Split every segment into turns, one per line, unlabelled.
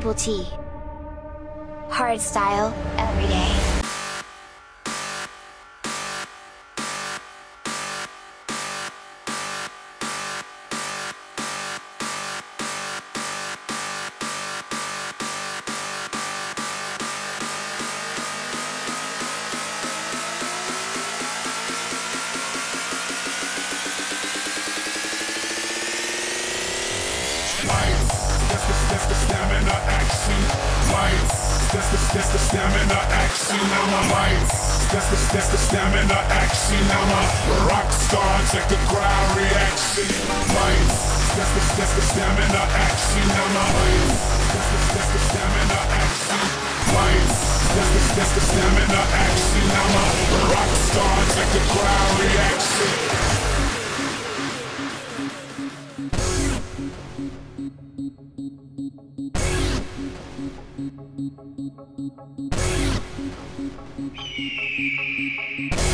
Triple T. Hard
Thank you.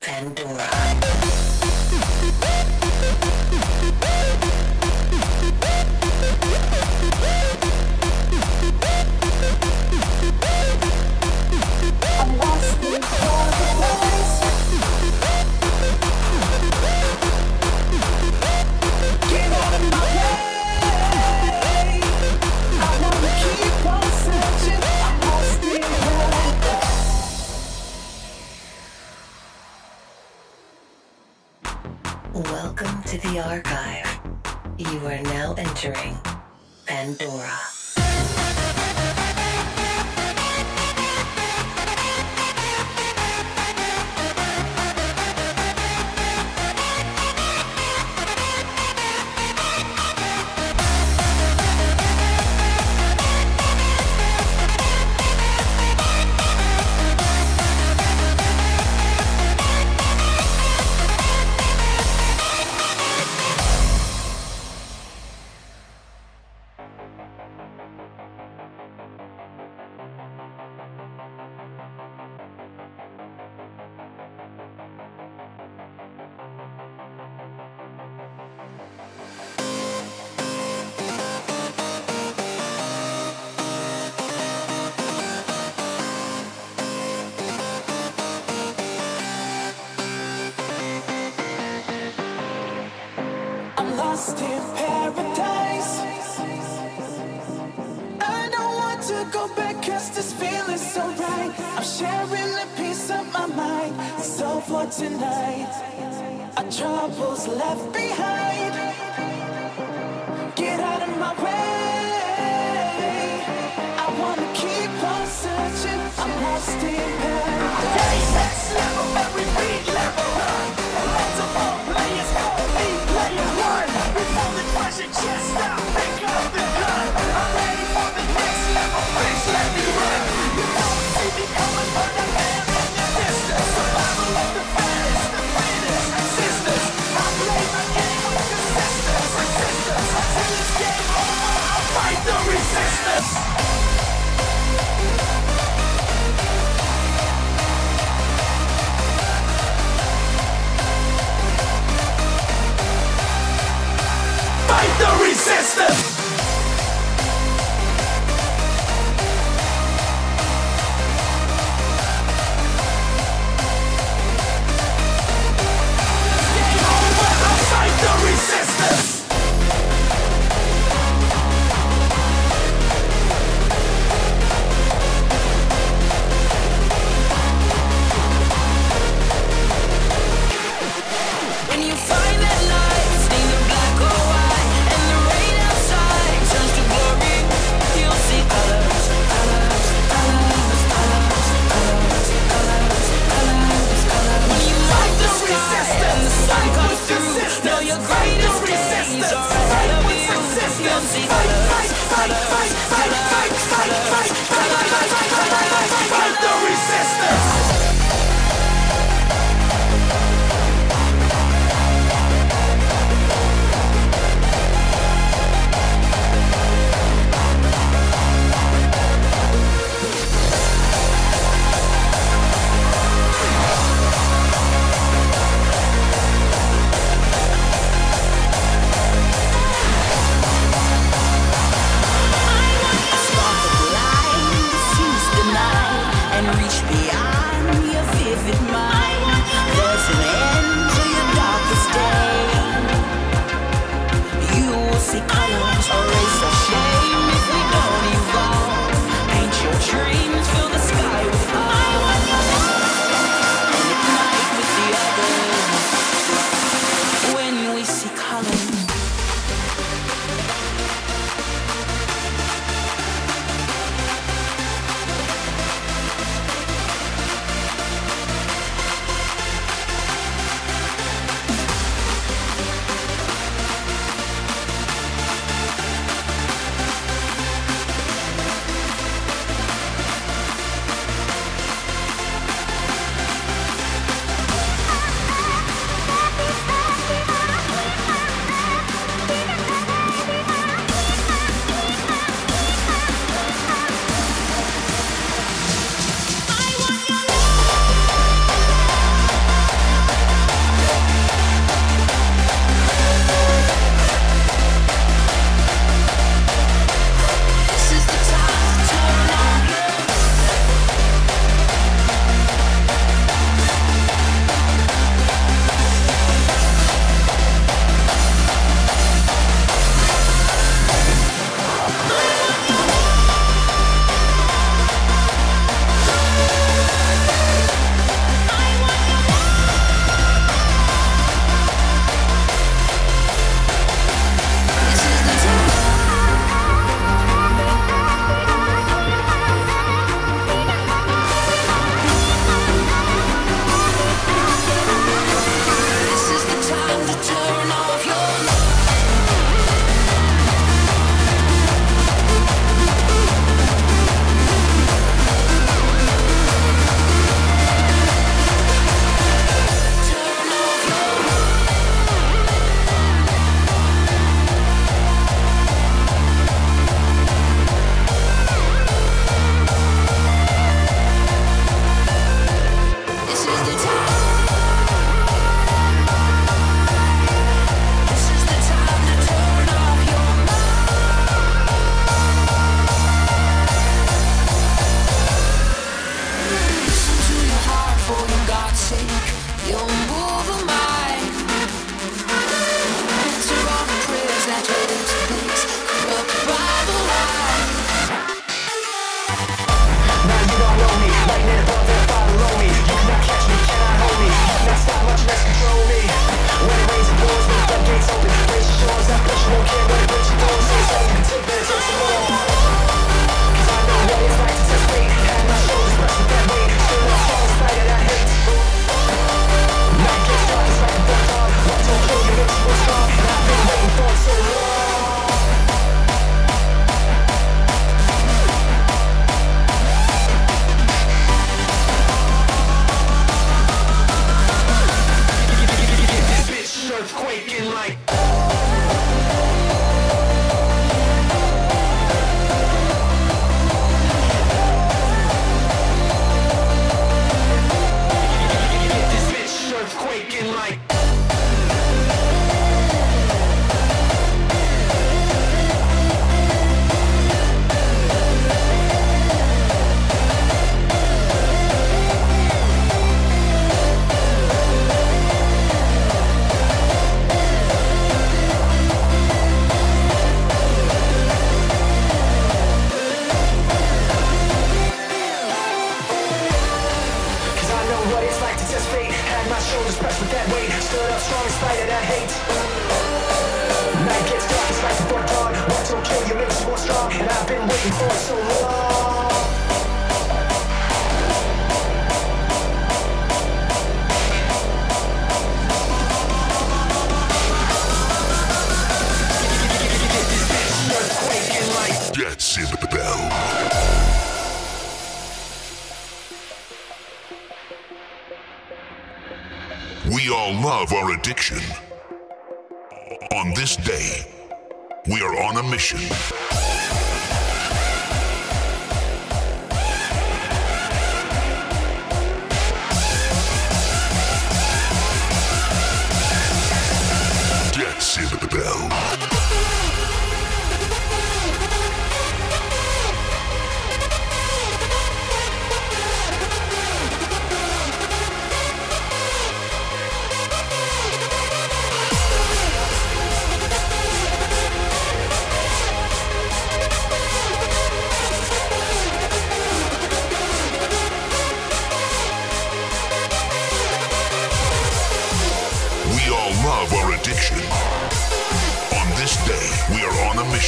Pandora.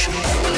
Música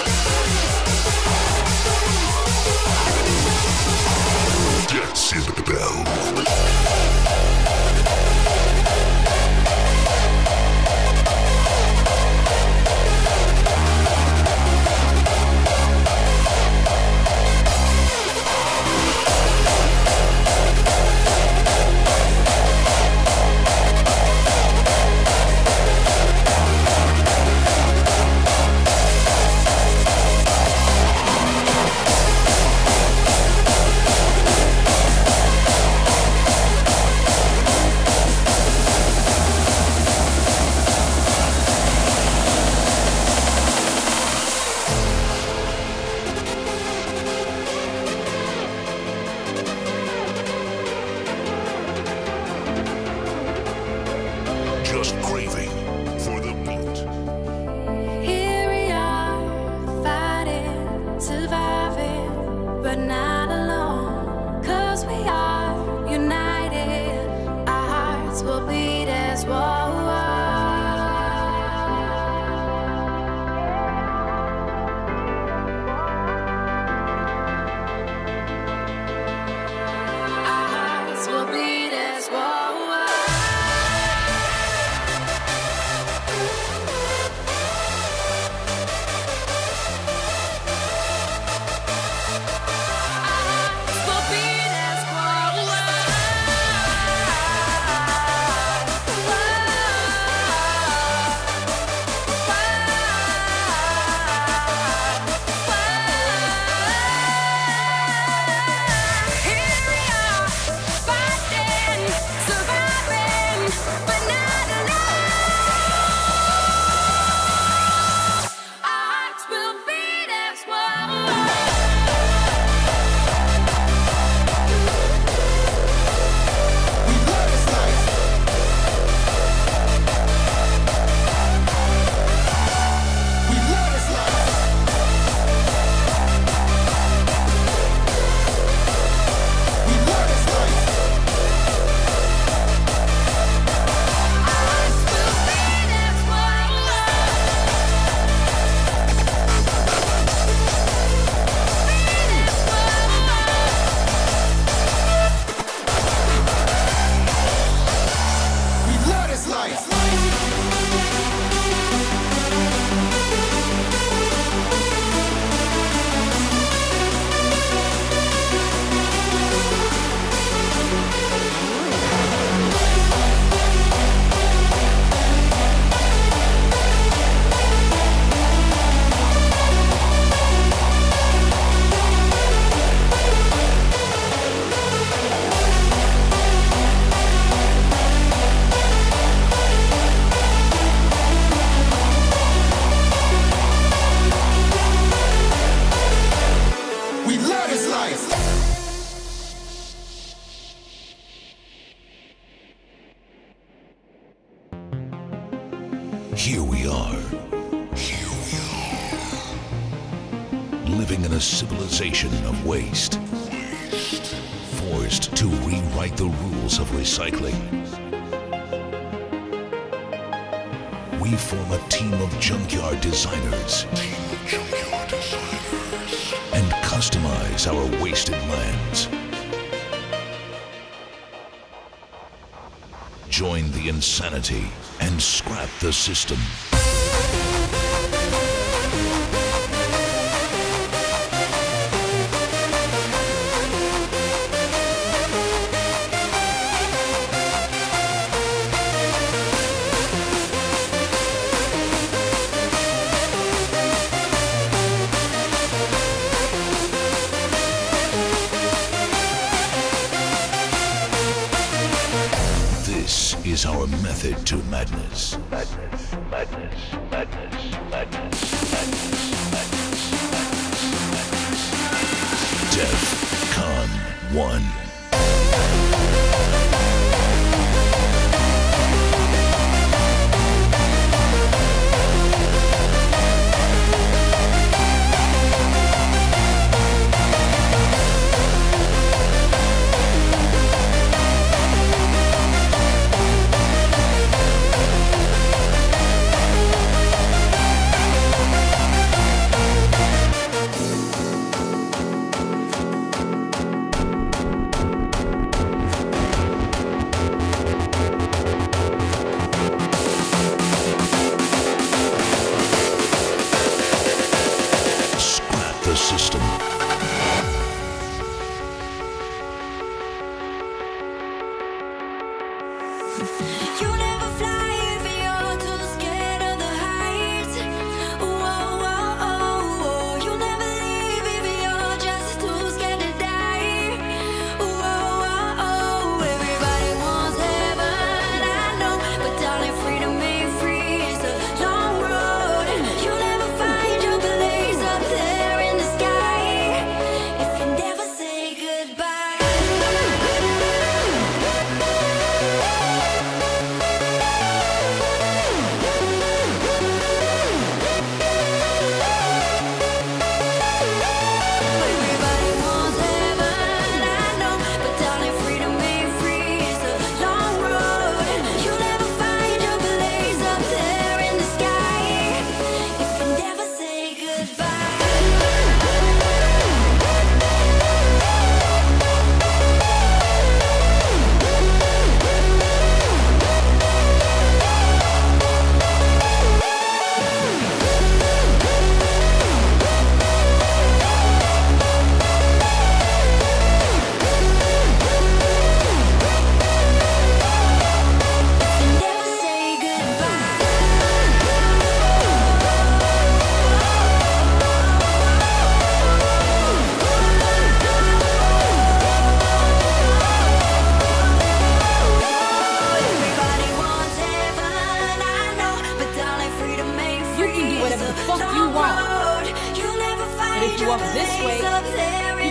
the
system.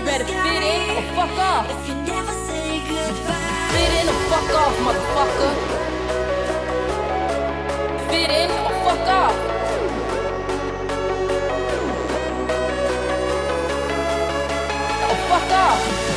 better fit in or fuck off. Fit in or fuck off, motherfucker. Fit in or fuck off. fuck off.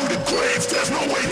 to the grave, there's no
way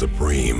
supreme.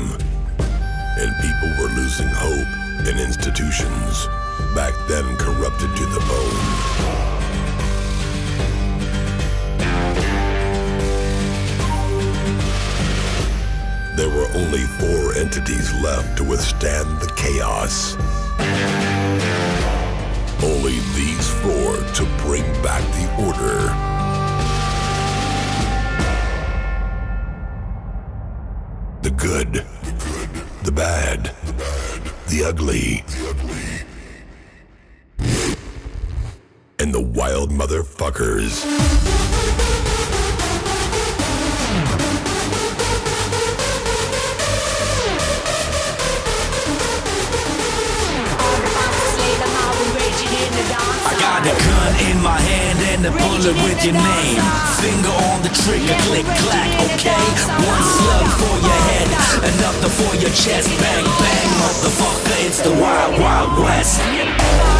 And
a bullet with your name. Finger on the trigger, click clack, okay? One slug for your head, another for your chest. Bang bang, motherfucker, it's the wild wild west.